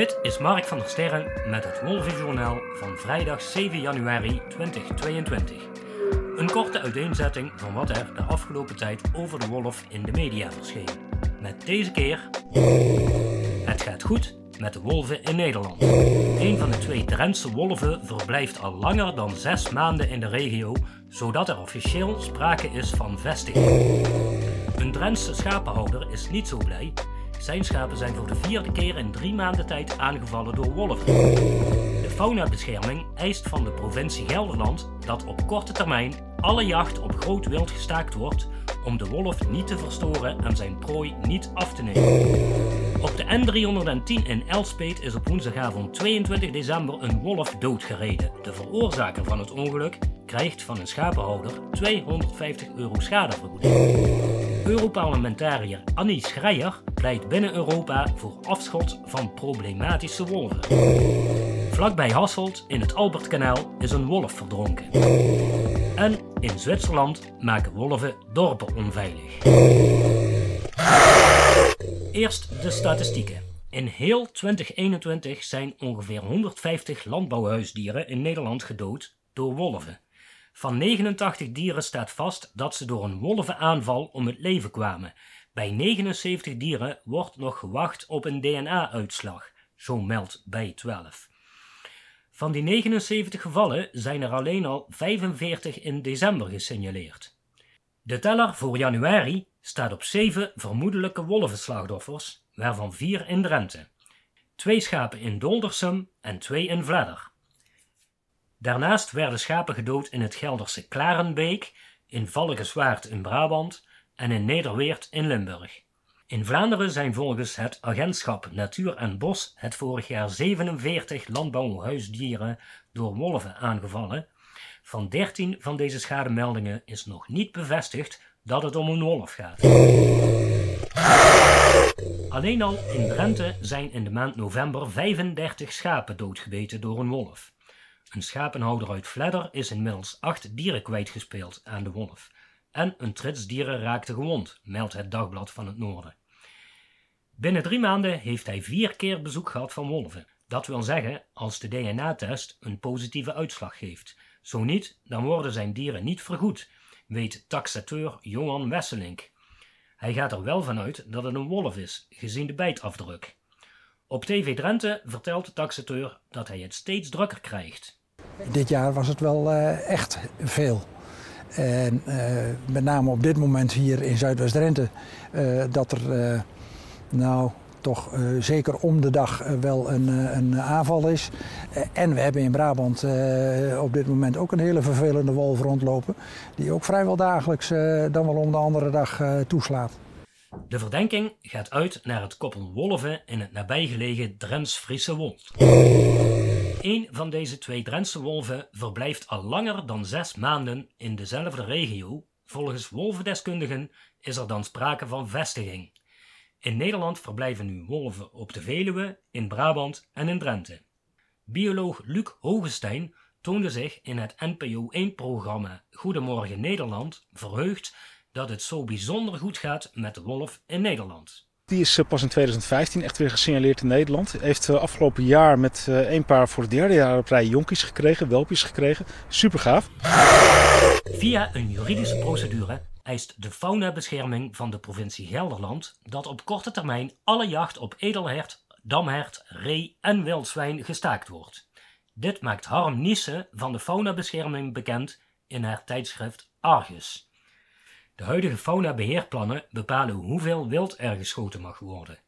Dit is Mark van der Sterren met het Wolvenjournaal van vrijdag 7 januari 2022. Een korte uiteenzetting van wat er de afgelopen tijd over de wolf in de media verscheen. Met deze keer. Het gaat goed met de wolven in Nederland. Een van de twee Drentse wolven verblijft al langer dan zes maanden in de regio, zodat er officieel sprake is van vestiging. Een Drentse schapenhouder is niet zo blij. Zijn schapen zijn voor de vierde keer in drie maanden tijd aangevallen door wolven. De faunabescherming eist van de provincie Gelderland dat op korte termijn alle jacht op groot wild gestaakt wordt om de wolf niet te verstoren en zijn prooi niet af te nemen. Op de N310 in Elspeet is op woensdagavond 22 december een wolf doodgereden. De veroorzaker van het ongeluk krijgt van een schapenhouder 250 euro schadevergoeding. Europarlementariër Annie Schreier pleit binnen Europa voor afschot van problematische wolven. Vlakbij Hasselt in het Albertkanaal is een wolf verdronken. En in Zwitserland maken wolven dorpen onveilig. Eerst de statistieken. In heel 2021 zijn ongeveer 150 landbouwhuisdieren in Nederland gedood door wolven. Van 89 dieren staat vast dat ze door een wolvenaanval om het leven kwamen. Bij 79 dieren wordt nog gewacht op een DNA-uitslag, zo meldt bij 12. Van die 79 gevallen zijn er alleen al 45 in december gesignaleerd. De teller voor januari staat op 7 vermoedelijke wolvenslachtoffers, waarvan 4 in Drenthe. Twee schapen in Doldersum en twee in Vledder. Daarnaast werden schapen gedood in het Gelderse Klarenbeek, in Valkenswaard in Brabant en in Nederweert in Limburg. In Vlaanderen zijn volgens het agentschap Natuur en Bos het vorig jaar 47 landbouwhuisdieren door wolven aangevallen. Van 13 van deze schademeldingen is nog niet bevestigd dat het om een wolf gaat. Alleen al in Drenthe zijn in de maand november 35 schapen doodgebeten door een wolf. Een schapenhouder uit Vledder is inmiddels acht dieren kwijtgespeeld aan de wolf. En een tritsdieren raakte gewond, meldt het Dagblad van het Noorden. Binnen drie maanden heeft hij vier keer bezoek gehad van wolven. Dat wil zeggen als de DNA-test een positieve uitslag geeft. Zo niet, dan worden zijn dieren niet vergoed, weet taxateur Johan Wesselink. Hij gaat er wel vanuit dat het een wolf is, gezien de bijtafdruk. Op TV Drenthe vertelt de taxateur dat hij het steeds drukker krijgt. Dit jaar was het wel uh, echt veel. En uh, met name op dit moment hier in Zuidwest-Drenthe, uh, dat er nou toch zeker om de dag wel een, een aanval is. en we hebben in Brabant op dit moment ook een hele vervelende wolf rondlopen, die ook vrijwel dagelijks dan wel om de andere dag toeslaat. De verdenking gaat uit naar het koppel wolven in het nabijgelegen Drents-Friese Wold. Een van deze twee Drentse wolven verblijft al langer dan zes maanden in dezelfde regio. Volgens wolvendeskundigen is er dan sprake van vestiging. In Nederland verblijven nu wolven op de Veluwe, in Brabant en in Drenthe. Bioloog Luc Hogestein toonde zich in het NPO 1-programma Goedemorgen Nederland verheugd dat het zo bijzonder goed gaat met de wolf in Nederland. Die is eh, pas in 2015 echt weer gesignaleerd in Nederland. Heeft uh, afgelopen jaar met uh, één paar voor het derde jaar op rij jonkies gekregen, welpjes gekregen. Super gaaf. Via een juridische procedure eist de faunabescherming van de provincie Gelderland dat op korte termijn alle jacht op edelhert, damhert, ree en wildzwijn gestaakt wordt. Dit maakt Harm Niesse van de faunabescherming bekend in haar tijdschrift Argus. De huidige faunabeheerplannen bepalen hoeveel wild er geschoten mag worden.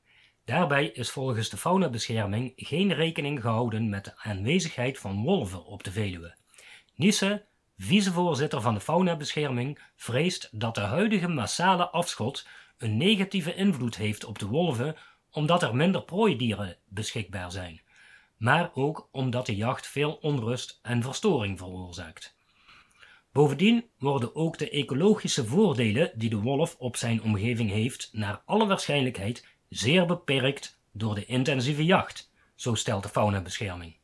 Daarbij is volgens de faunabescherming geen rekening gehouden met de aanwezigheid van wolven op de Veluwe. Nisse, vicevoorzitter van de faunabescherming, vreest dat de huidige massale afschot een negatieve invloed heeft op de wolven omdat er minder prooidieren beschikbaar zijn, maar ook omdat de jacht veel onrust en verstoring veroorzaakt. Bovendien worden ook de ecologische voordelen die de wolf op zijn omgeving heeft naar alle waarschijnlijkheid zeer beperkt door de intensieve jacht, zo stelt de faunabescherming.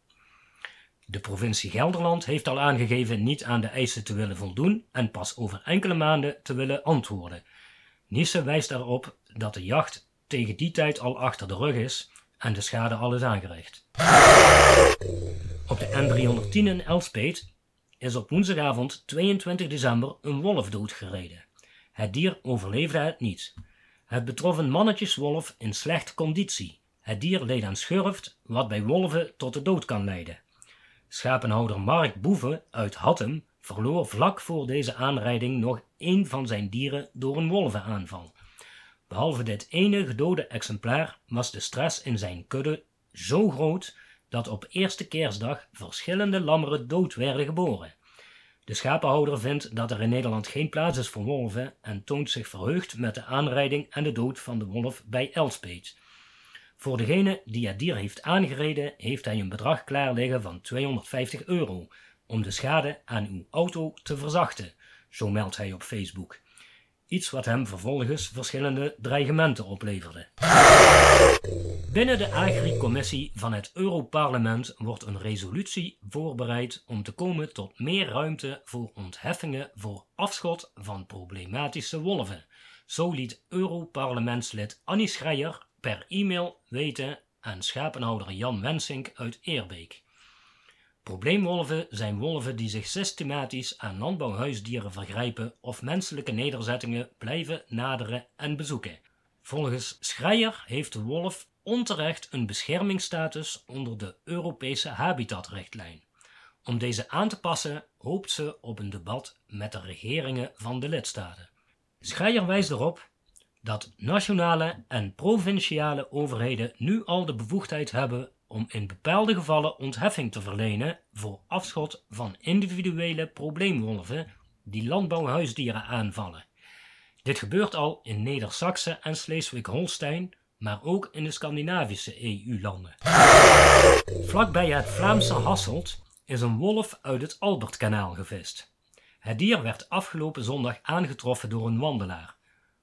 De provincie Gelderland heeft al aangegeven niet aan de eisen te willen voldoen en pas over enkele maanden te willen antwoorden. Niesse wijst erop dat de jacht tegen die tijd al achter de rug is en de schade al is aangericht. Op de N310 in Elspeet is op woensdagavond 22 december een wolf doodgereden. Het dier overleefde het niet. Het betrof een mannetjeswolf in slechte conditie. Het dier leed aan schurft, wat bij wolven tot de dood kan leiden. Schapenhouder Mark Boeven uit Hattem verloor vlak voor deze aanrijding nog één van zijn dieren door een wolvenaanval. Behalve dit ene gedode exemplaar was de stress in zijn kudde zo groot dat op eerste kerstdag verschillende lammeren dood werden geboren. De schapenhouder vindt dat er in Nederland geen plaats is voor wolven en toont zich verheugd met de aanrijding en de dood van de wolf bij Elspet. Voor degene die het dier heeft aangereden, heeft hij een bedrag klaar liggen van 250 euro om de schade aan uw auto te verzachten, zo meldt hij op Facebook. Iets wat hem vervolgens verschillende dreigementen opleverde. Binnen de Agri-commissie van het Europarlement wordt een resolutie voorbereid om te komen tot meer ruimte voor ontheffingen voor afschot van problematische wolven. Zo liet Europarlementslid Annie Schreier per e-mail weten aan schapenhouder Jan Wensink uit Eerbeek. Probleemwolven zijn wolven die zich systematisch aan landbouwhuisdieren vergrijpen of menselijke nederzettingen blijven naderen en bezoeken. Volgens Schreier heeft de wolf onterecht een beschermingsstatus onder de Europese habitatrichtlijn. Om deze aan te passen hoopt ze op een debat met de regeringen van de lidstaten. Schreier wijst erop dat nationale en provinciale overheden nu al de bevoegdheid hebben om in bepaalde gevallen ontheffing te verlenen voor afschot van individuele probleemwolven die landbouwhuisdieren aanvallen. Dit gebeurt al in Neder-Saxe en Schleswig-Holstein, maar ook in de Scandinavische EU-landen. Vlakbij het Vlaamse Hasselt is een wolf uit het Albertkanaal gevist. Het dier werd afgelopen zondag aangetroffen door een wandelaar.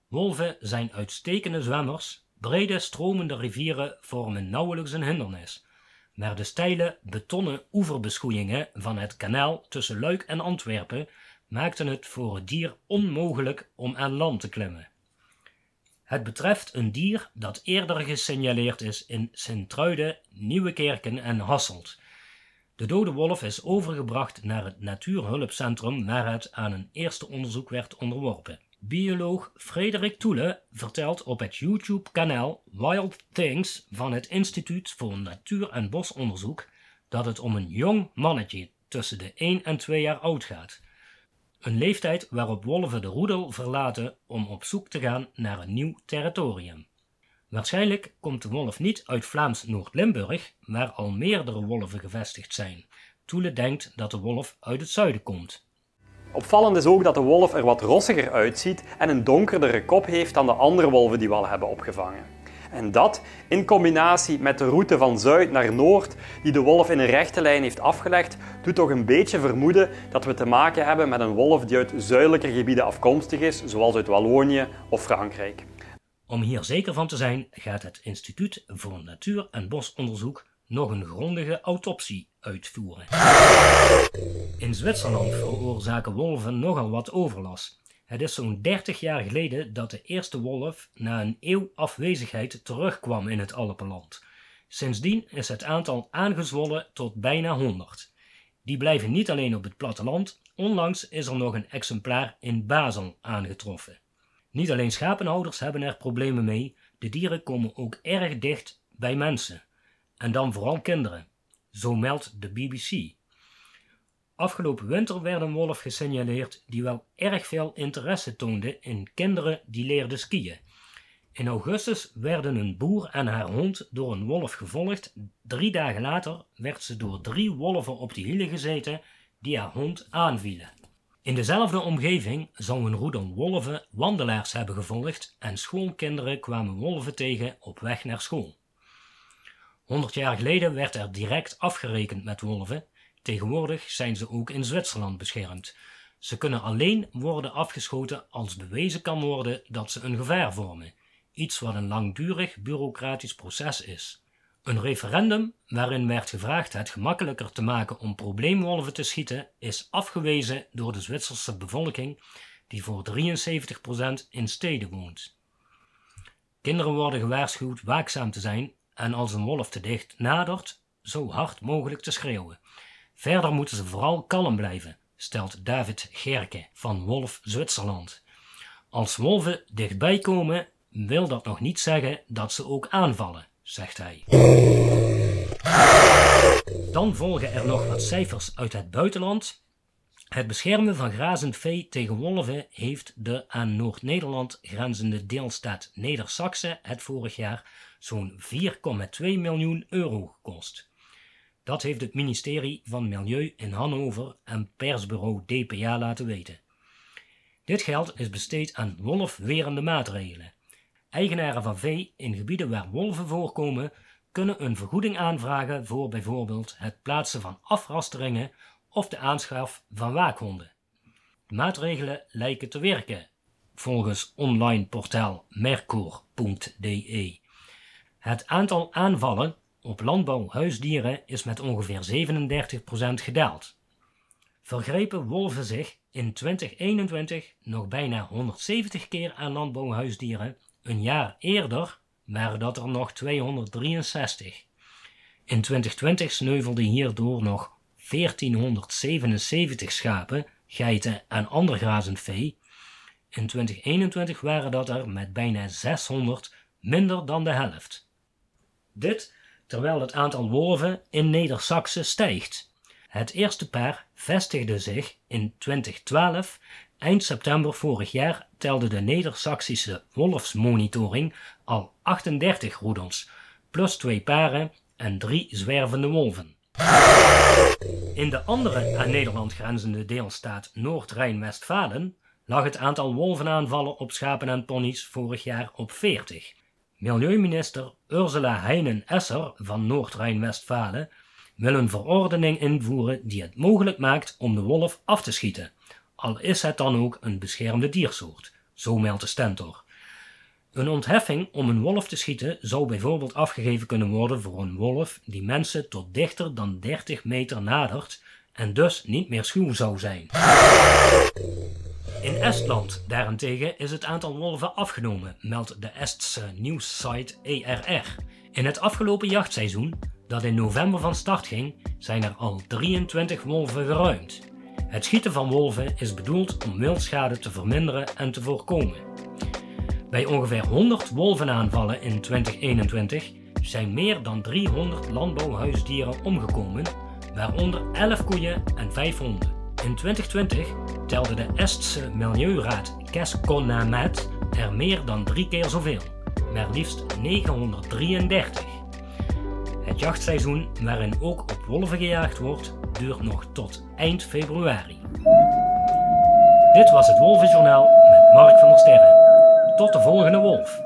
Wolven zijn uitstekende zwemmers Brede stromende rivieren vormen nauwelijks een hindernis, maar de steile betonnen oeverbeschoeiingen van het kanaal tussen Luik en Antwerpen maakten het voor het dier onmogelijk om aan land te klimmen. Het betreft een dier dat eerder gesignaleerd is in Sint-Truiden, Nieuwekerken en Hasselt. De dode wolf is overgebracht naar het Natuurhulpcentrum waar het aan een eerste onderzoek werd onderworpen. Bioloog Frederik Toele vertelt op het YouTube-kanaal Wild Things van het Instituut voor Natuur- en Bosonderzoek dat het om een jong mannetje tussen de 1 en 2 jaar oud gaat. Een leeftijd waarop wolven de roedel verlaten om op zoek te gaan naar een nieuw territorium. Waarschijnlijk komt de wolf niet uit Vlaams Noord-Limburg, waar al meerdere wolven gevestigd zijn. Toele denkt dat de wolf uit het zuiden komt. Opvallend is ook dat de wolf er wat rossiger uitziet en een donkerdere kop heeft dan de andere wolven die we al hebben opgevangen. En dat, in combinatie met de route van zuid naar noord, die de wolf in een rechte lijn heeft afgelegd, doet toch een beetje vermoeden dat we te maken hebben met een wolf die uit zuidelijke gebieden afkomstig is, zoals uit Wallonië of Frankrijk. Om hier zeker van te zijn, gaat het Instituut voor Natuur- en Bosonderzoek nog een grondige autopsie uitvoeren. In Zwitserland veroorzaken wolven nogal wat overlast. Het is zo'n 30 jaar geleden dat de eerste wolf na een eeuw afwezigheid terugkwam in het Alpenland. Sindsdien is het aantal aangezwollen tot bijna 100. Die blijven niet alleen op het platteland, onlangs is er nog een exemplaar in Basel aangetroffen. Niet alleen schapenhouders hebben er problemen mee, de dieren komen ook erg dicht bij mensen. En dan vooral kinderen. Zo meldt de BBC. Afgelopen winter werd een wolf gesignaleerd die wel erg veel interesse toonde in kinderen die leerden skiën. In augustus werden een boer en haar hond door een wolf gevolgd. Drie dagen later werd ze door drie wolven op de hielen gezeten die haar hond aanvielen. In dezelfde omgeving zou een roedel wolven wandelaars hebben gevolgd en schoolkinderen kwamen wolven tegen op weg naar school. 100 jaar geleden werd er direct afgerekend met wolven. Tegenwoordig zijn ze ook in Zwitserland beschermd. Ze kunnen alleen worden afgeschoten als bewezen kan worden dat ze een gevaar vormen. Iets wat een langdurig bureaucratisch proces is. Een referendum waarin werd gevraagd het gemakkelijker te maken om probleemwolven te schieten, is afgewezen door de Zwitserse bevolking, die voor 73% in steden woont. Kinderen worden gewaarschuwd waakzaam te zijn en als een wolf te dicht nadert, zo hard mogelijk te schreeuwen. Verder moeten ze vooral kalm blijven, stelt David Gerke van Wolf Zwitserland. Als wolven dichtbij komen, wil dat nog niet zeggen dat ze ook aanvallen, zegt hij. Dan volgen er nog wat cijfers uit het buitenland. Het beschermen van grazend vee tegen wolven heeft de aan Noord-Nederland grenzende deelstaat neder het vorig jaar zo'n 4,2 miljoen euro gekost. Dat heeft het ministerie van Milieu in Hannover en persbureau DPA laten weten. Dit geld is besteed aan wolfwerende maatregelen. Eigenaren van vee in gebieden waar wolven voorkomen kunnen een vergoeding aanvragen voor bijvoorbeeld het plaatsen van afrasteringen of de aanschaf van waakhonden. De maatregelen lijken te werken, volgens online portaal mercour.de. Het aantal aanvallen op landbouwhuisdieren is met ongeveer 37% gedaald. Vergrepen wolven zich in 2021 nog bijna 170 keer aan landbouwhuisdieren, een jaar eerder waren dat er nog 263. In 2020 sneuvelden hierdoor nog 1477 schapen, geiten en ander grazend vee. In 2021 waren dat er met bijna 600 minder dan de helft. Dit terwijl het aantal wolven in neder stijgt. Het eerste paar vestigde zich in 2012. Eind september vorig jaar telde de Neder-Saxische wolfsmonitoring al 38 roedels, plus twee paren en drie zwervende wolven. In de andere aan Nederland grenzende deelstaat Noord-Rijn-Westfalen lag het aantal wolvenaanvallen op schapen en ponies vorig jaar op 40. Milieuminister Ursula Heinen-Esser van Noord-Rijn-Westfalen wil een verordening invoeren die het mogelijk maakt om de wolf af te schieten, al is het dan ook een beschermde diersoort, zo meldt de Stentor. Een ontheffing om een wolf te schieten zou bijvoorbeeld afgegeven kunnen worden voor een wolf die mensen tot dichter dan 30 meter nadert en dus niet meer schuw zou zijn. In Estland daarentegen is het aantal wolven afgenomen, meldt de Estse nieuwssite ERR. In het afgelopen jachtseizoen, dat in november van start ging, zijn er al 23 wolven geruimd. Het schieten van wolven is bedoeld om wildschade te verminderen en te voorkomen. Bij ongeveer 100 wolvenaanvallen in 2021 zijn meer dan 300 landbouwhuisdieren omgekomen, waaronder 11 koeien en 5 honden. In 2020 telde de Estse Milieuraad Keskonamet er meer dan drie keer zoveel, maar liefst 933. Het jachtseizoen waarin ook op wolven gejaagd wordt, duurt nog tot eind februari. Dit was het Wolvenjournaal met Mark van der Sterren. Tot de volgende wolf.